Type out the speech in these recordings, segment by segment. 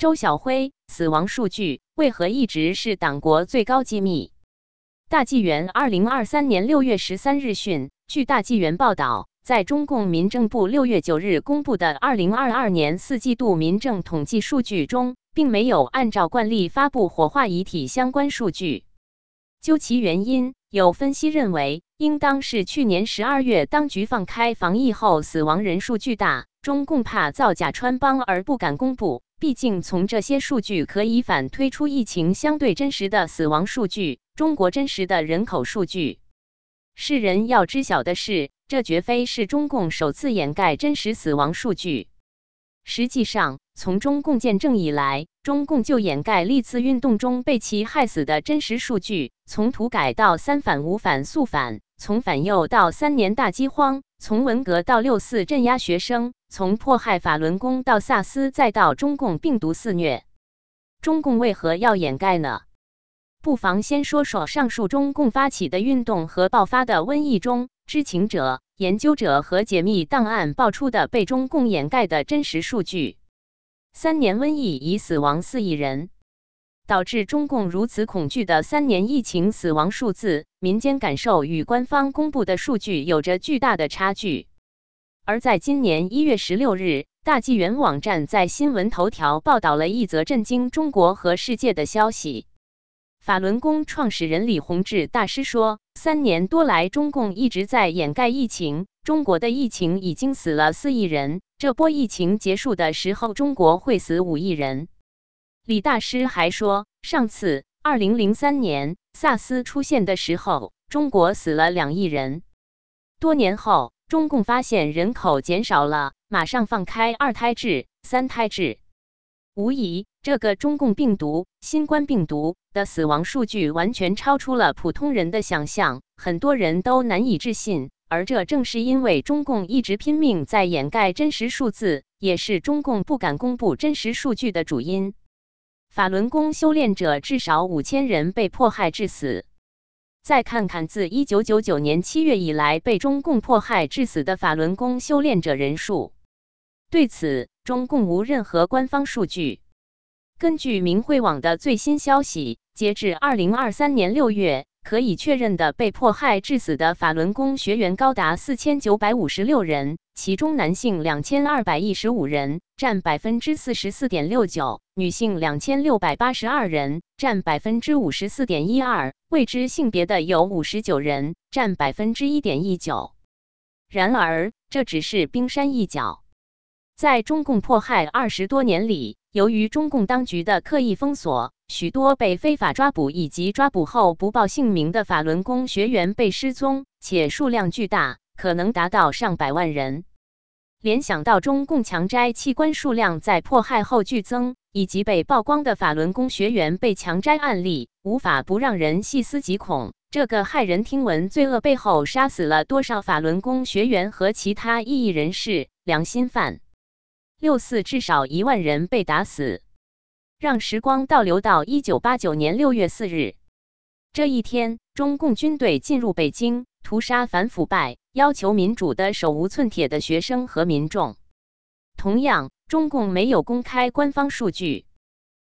周晓辉，死亡数据为何一直是党国最高机密？大纪元二零二三年六月十三日讯，据大纪元报道，在中共民政部六月九日公布的二零二二年四季度民政统计数据中，并没有按照惯例发布火化遗体相关数据。究其原因，有分析认为，应当是去年十二月当局放开防疫后，死亡人数巨大，中共怕造假穿帮而不敢公布。毕竟，从这些数据可以反推出疫情相对真实的死亡数据，中国真实的人口数据。世人要知晓的是，这绝非是中共首次掩盖真实死亡数据。实际上，从中共建政以来，中共就掩盖历次运动中被其害死的真实数据。从土改到三反五反肃反，从反右到三年大饥荒，从文革到六四镇压学生。从迫害法轮功到萨斯，再到中共病毒肆虐，中共为何要掩盖呢？不妨先说说上述中共发起的运动和爆发的瘟疫中，知情者、研究者和解密档案爆出的被中共掩盖的真实数据。三年瘟疫已死亡四亿人，导致中共如此恐惧的三年疫情死亡数字，民间感受与官方公布的数据有着巨大的差距。而在今年一月十六日，大纪元网站在新闻头条报道了一则震惊中国和世界的消息。法轮功创始人李洪志大师说：“三年多来，中共一直在掩盖疫情，中国的疫情已经死了四亿人。这波疫情结束的时候，中国会死五亿人。”李大师还说：“上次二零零三年萨斯出现的时候，中国死了两亿人。多年后。”中共发现人口减少了，马上放开二胎制、三胎制。无疑，这个中共病毒、新冠病毒的死亡数据完全超出了普通人的想象，很多人都难以置信。而这正是因为中共一直拼命在掩盖真实数字，也是中共不敢公布真实数据的主因。法轮功修炼者至少五千人被迫害致死。再看看自1999年7月以来被中共迫害致死的法轮功修炼者人数，对此中共无任何官方数据。根据明慧网的最新消息，截至2023年6月。可以确认的被迫害致死的法轮功学员高达四千九百五十六人，其中男性两千二百一十五人，占百分之四十四点六九；女性两千六百八十二人，占百分之五十四点一二；未知性别的有五十九人，占百分之一点一九。然而，这只是冰山一角。在中共迫害二十多年里，由于中共当局的刻意封锁，许多被非法抓捕以及抓捕后不报姓名的法轮功学员被失踪，且数量巨大，可能达到上百万人。联想到中共强摘器官数量在迫害后剧增，以及被曝光的法轮功学员被强摘案例，无法不让人细思极恐。这个骇人听闻罪恶背后，杀死了多少法轮功学员和其他异议人士、良心犯？六四至少一万人被打死。让时光倒流到一九八九年六月四日，这一天，中共军队进入北京，屠杀反腐败、要求民主的手无寸铁的学生和民众。同样，中共没有公开官方数据，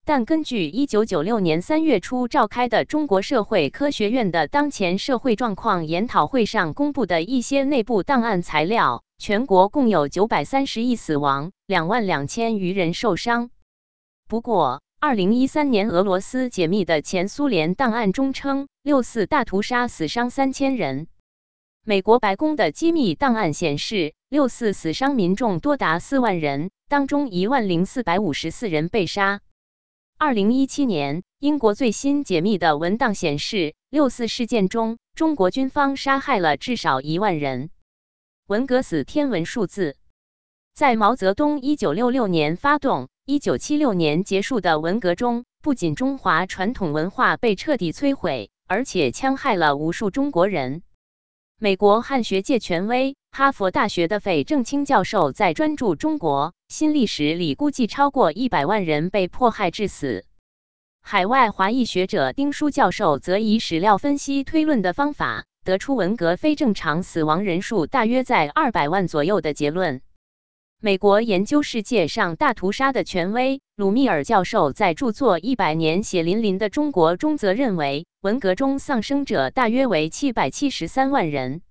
但根据一九九六年三月初召开的中国社会科学院的当前社会状况研讨会上公布的一些内部档案材料。全国共有九百三十亿死亡，两万两千余人受伤。不过，二零一三年俄罗斯解密的前苏联档案中称，六四大屠杀死伤三千人。美国白宫的机密档案显示，六四死伤民众多达四万人，当中一万零四百五十四人被杀。二零一七年，英国最新解密的文档显示，六四事件中，中国军方杀害了至少一万人。文革死天文数字，在毛泽东一九六六年发动、一九七六年结束的文革中，不仅中华传统文化被彻底摧毁，而且戕害了无数中国人。美国汉学界权威、哈佛大学的费正清教授在专注中国新历史里，估计超过一百万人被迫害致死。海外华裔学者丁书教授则以史料分析推论的方法。得出文革非正常死亡人数大约在二百万左右的结论。美国研究世界上大屠杀的权威鲁密尔教授在著作《一百年血淋淋的中国》中则认为，文革中丧生者大约为七百七十三万人。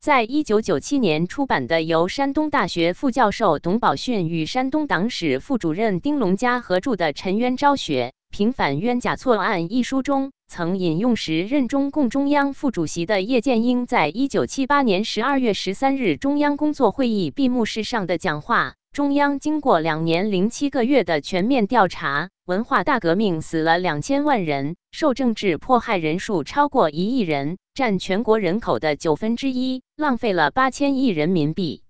在一九九七年出版的由山东大学副教授董宝训与山东党史副主任丁龙家合著的《沉冤昭雪：平反冤假错案》一书中，曾引用时任中共中央副主席的叶剑英在一九七八年十二月十三日中央工作会议闭幕式上的讲话：中央经过两年零七个月的全面调查，文化大革命死了两千万人，受政治迫害人数超过一亿人。占全国人口的九分之一，浪费了八千亿人民币。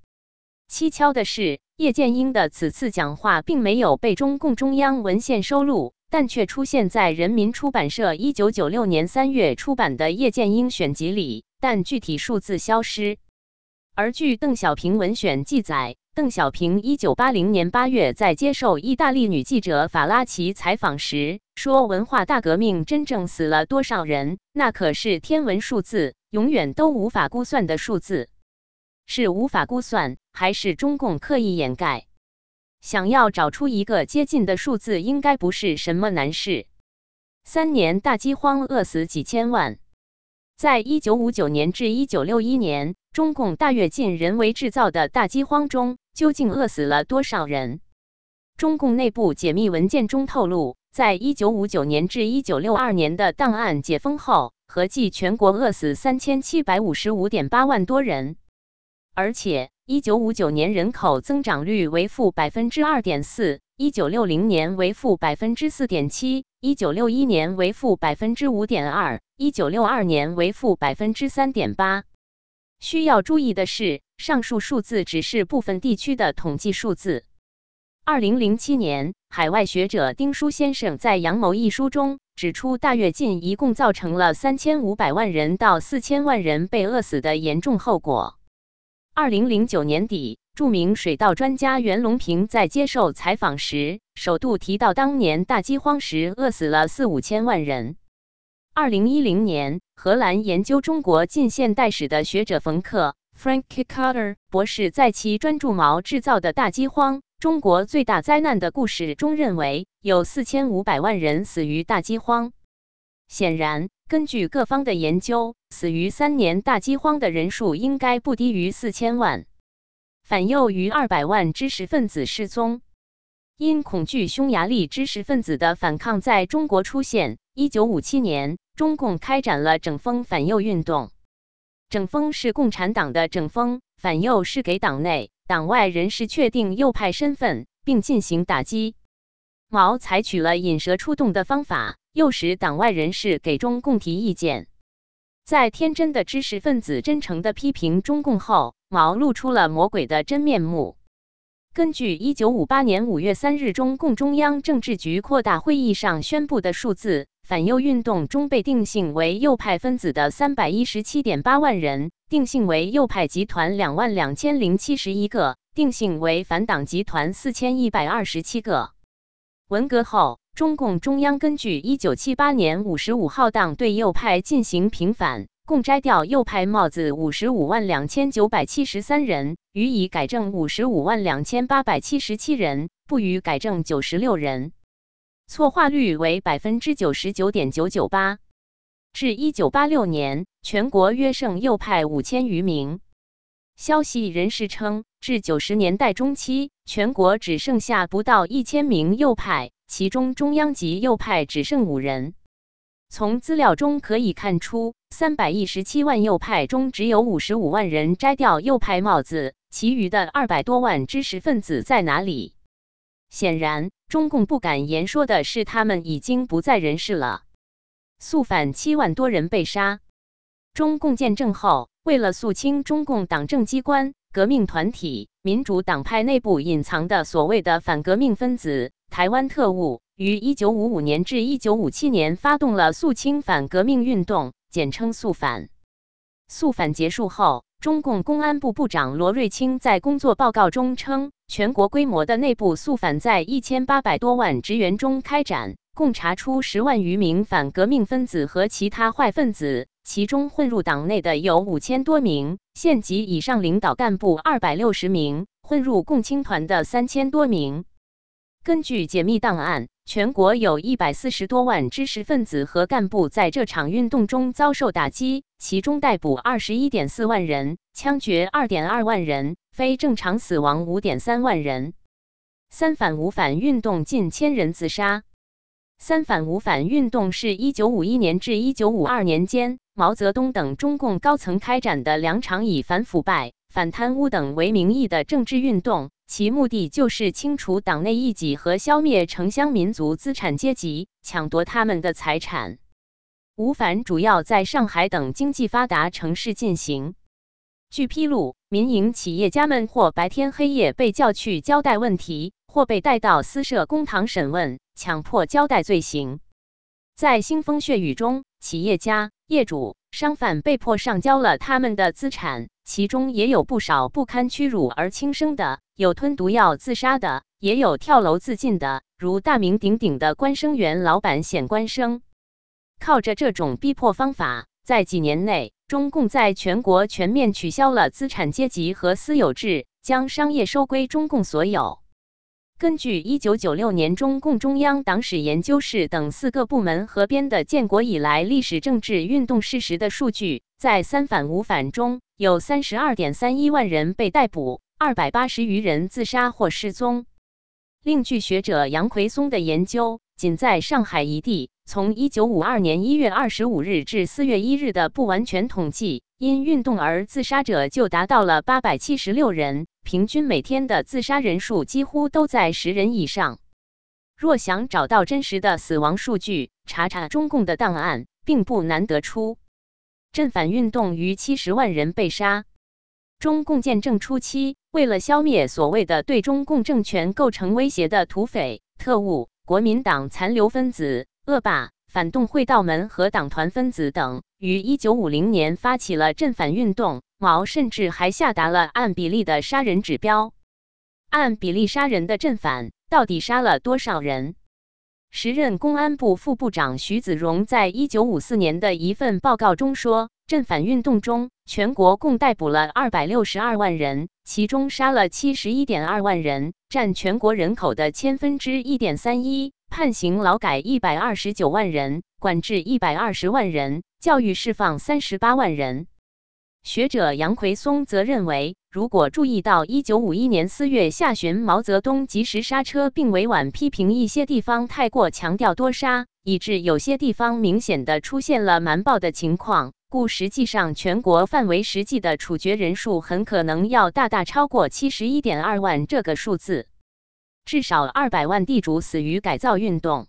蹊跷的是，叶剑英的此次讲话并没有被中共中央文献收录，但却出现在人民出版社一九九六年三月出版的《叶剑英选集》里，但具体数字消失。而据邓小平文选记载，邓小平一九八零年八月在接受意大利女记者法拉奇采访时说：“文化大革命真正死了多少人？那可是天文数字，永远都无法估算的数字。是无法估算，还是中共刻意掩盖？想要找出一个接近的数字，应该不是什么难事。三年大饥荒，饿死几千万。在一九五九年至一九六一年，中共大跃进人为制造的大饥荒中。”究竟饿死了多少人？中共内部解密文件中透露，在一九五九年至一九六二年的档案解封后，合计全国饿死三千七百五十五点八万多人，而且一九五九年人口增长率为负百分之二点四，一九六零年为负百分之四点七，一九六一年为负百分之五点二，一九六二年为负百分之三点八。需要注意的是。上述数字只是部分地区的统计数字。二零零七年，海外学者丁书先生在《阳谋》一书中指出，大跃进一共造成了三千五百万人到四千万人被饿死的严重后果。二零零九年底，著名水稻专家袁隆平在接受采访时，首度提到当年大饥荒时饿死了四五千万人。二零一零年，荷兰研究中国近现代史的学者冯克。（Frankie Carter 博士在其专注毛制造的大饥荒：中国最大灾难的故事中认为，有四千五百万人死于大饥荒。显然，根据各方的研究，死于三年大饥荒的人数应该不低于四千万。反右逾二百万知识分子失踪，因恐惧匈牙利知识分子的反抗在中国出现。一九五七年，中共开展了整风反右运动。整风是共产党的整风，反右是给党内、党外人士确定右派身份，并进行打击。毛采取了引蛇出洞的方法，诱使党外人士给中共提意见。在天真的知识分子真诚的批评中共后，毛露出了魔鬼的真面目。根据一九五八年五月三日中共中央政治局扩大会议上宣布的数字。反右运动中被定性为右派分子的三百一十七点八万人，定性为右派集团两万两千零七十一个，定性为反党集团四千一百二十七个。文革后，中共中央根据一九七八年五十五号档对右派进行平反，共摘掉右派帽子五十五万两千九百七十三人，予以改正五十五万两千八百七十七人，不予改正九十六人。错话率为百分之九十九点九九八。至一九八六年，全国约剩右派五千余名。消息人士称，至九十年代中期，全国只剩下不到一千名右派，其中中央级右派只剩五人。从资料中可以看出，三百一十七万右派中只有五十五万人摘掉右派帽子，其余的二百多万知识分子在哪里？显然。中共不敢言说的是，他们已经不在人世了。肃反七万多人被杀。中共建政后，为了肃清中共党政机关、革命团体、民主党派内部隐藏的所谓的反革命分子、台湾特务，于一九五五年至一九五七年发动了肃清反革命运动，简称肃反。肃反结束后。中共公安部部长罗瑞卿在工作报告中称，全国规模的内部肃反在一千八百多万职员中开展，共查出十万余名反革命分子和其他坏分子，其中混入党内的有五千多名，县级以上领导干部二百六十名，混入共青团的三千多名。根据解密档案，全国有一百四十多万知识分子和干部在这场运动中遭受打击，其中逮捕二十一点四万人，枪决二点二万人，非正常死亡五点三万人。三反五反运动近千人自杀。三反五反运动是一九五一年至一九五二年间，毛泽东等中共高层开展的两场以反腐败。反贪污等为名义的政治运动，其目的就是清除党内异己和消灭城乡民族资产阶级，抢夺他们的财产。吴凡主要在上海等经济发达城市进行。据披露，民营企业家们或白天黑夜被叫去交代问题，或被带到私设公堂审问，强迫交代罪行。在腥风血雨中，企业家、业主、商贩被迫上交了他们的资产。其中也有不少不堪屈辱而轻生的，有吞毒药自杀的，也有跳楼自尽的，如大名鼎鼎的关生园老板显关生。靠着这种逼迫方法，在几年内，中共在全国全面取消了资产阶级和私有制，将商业收归中共所有。根据一九九六年中共中央党史研究室等四个部门合编的建国以来历史政治运动事实的数据，在三反五反中有三十二点三一万人被逮捕，二百八十余人自杀或失踪。另据学者杨奎松的研究，仅在上海一地，从一九五二年一月二十五日至四月一日的不完全统计，因运动而自杀者就达到了八百七十六人。平均每天的自杀人数几乎都在十人以上。若想找到真实的死亡数据，查查中共的档案，并不难得出。镇反运动逾七十万人被杀。中共建政初期，为了消灭所谓的对中共政权构成威胁的土匪、特务、国民党残留分子、恶霸、反动会道门和党团分子等，于一九五零年发起了镇反运动。毛甚至还下达了按比例的杀人指标，按比例杀人的镇反到底杀了多少人？时任公安部副部长徐子荣在一九五四年的一份报告中说，镇反运动中，全国共逮捕了二百六十二万人，其中杀了七十一点二万人，占全国人口的千分之一点三一，判刑劳改一百二十九万人，管制一百二十万人，教育释放三十八万人。学者杨奎松则认为，如果注意到一九五一年四月下旬毛泽东及时刹车，并委婉批评一些地方太过强调多杀，以致有些地方明显的出现了瞒报的情况，故实际上全国范围实际的处决人数很可能要大大超过七十一点二万这个数字。至少二百万地主死于改造运动。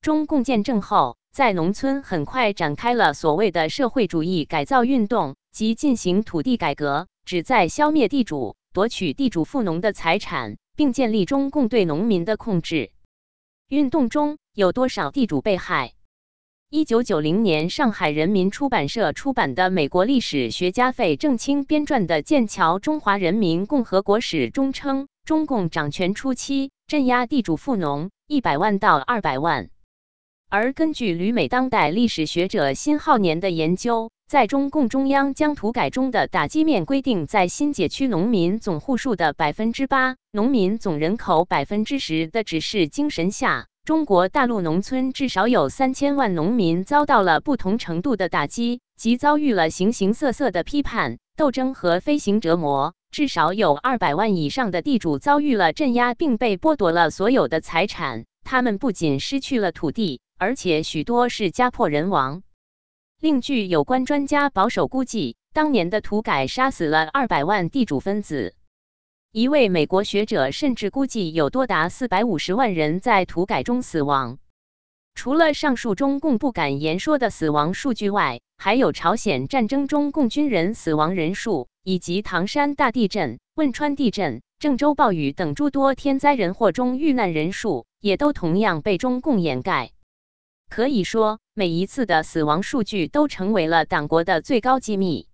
中共建政后，在农村很快展开了所谓的社会主义改造运动。即进行土地改革，旨在消灭地主，夺取地主富农的财产，并建立中共对农民的控制。运动中有多少地主被害？一九九零年，上海人民出版社出版的美国历史学家费正清编撰的《剑桥中华人民共和国史》中称，中共掌权初期镇压地主富农一百万到二百万。而根据旅美当代历史学者辛浩年的研究。在中共中央将土改中的打击面规定在新解区农民总户数的百分之八、农民总人口百分之十的指示精神下，中国大陆农村至少有三千万农民遭到了不同程度的打击，即遭遇了形形色色的批判、斗争和飞行折磨；至少有二百万以上的地主遭遇了镇压，并被剥夺了所有的财产。他们不仅失去了土地，而且许多是家破人亡。另据有关专家保守估计，当年的土改杀死了二百万地主分子。一位美国学者甚至估计有多达四百五十万人在土改中死亡。除了上述中共不敢言说的死亡数据外，还有朝鲜战争中共军人死亡人数，以及唐山大地震、汶川地震、郑州暴雨等诸多天灾人祸中遇难人数，也都同样被中共掩盖。可以说，每一次的死亡数据都成为了党国的最高机密。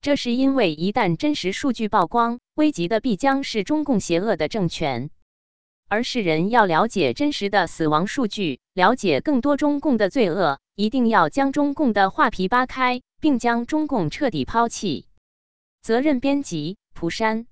这是因为，一旦真实数据曝光，危及的必将是中共邪恶的政权。而世人要了解真实的死亡数据，了解更多中共的罪恶，一定要将中共的画皮扒开，并将中共彻底抛弃。责任编辑：蒲山。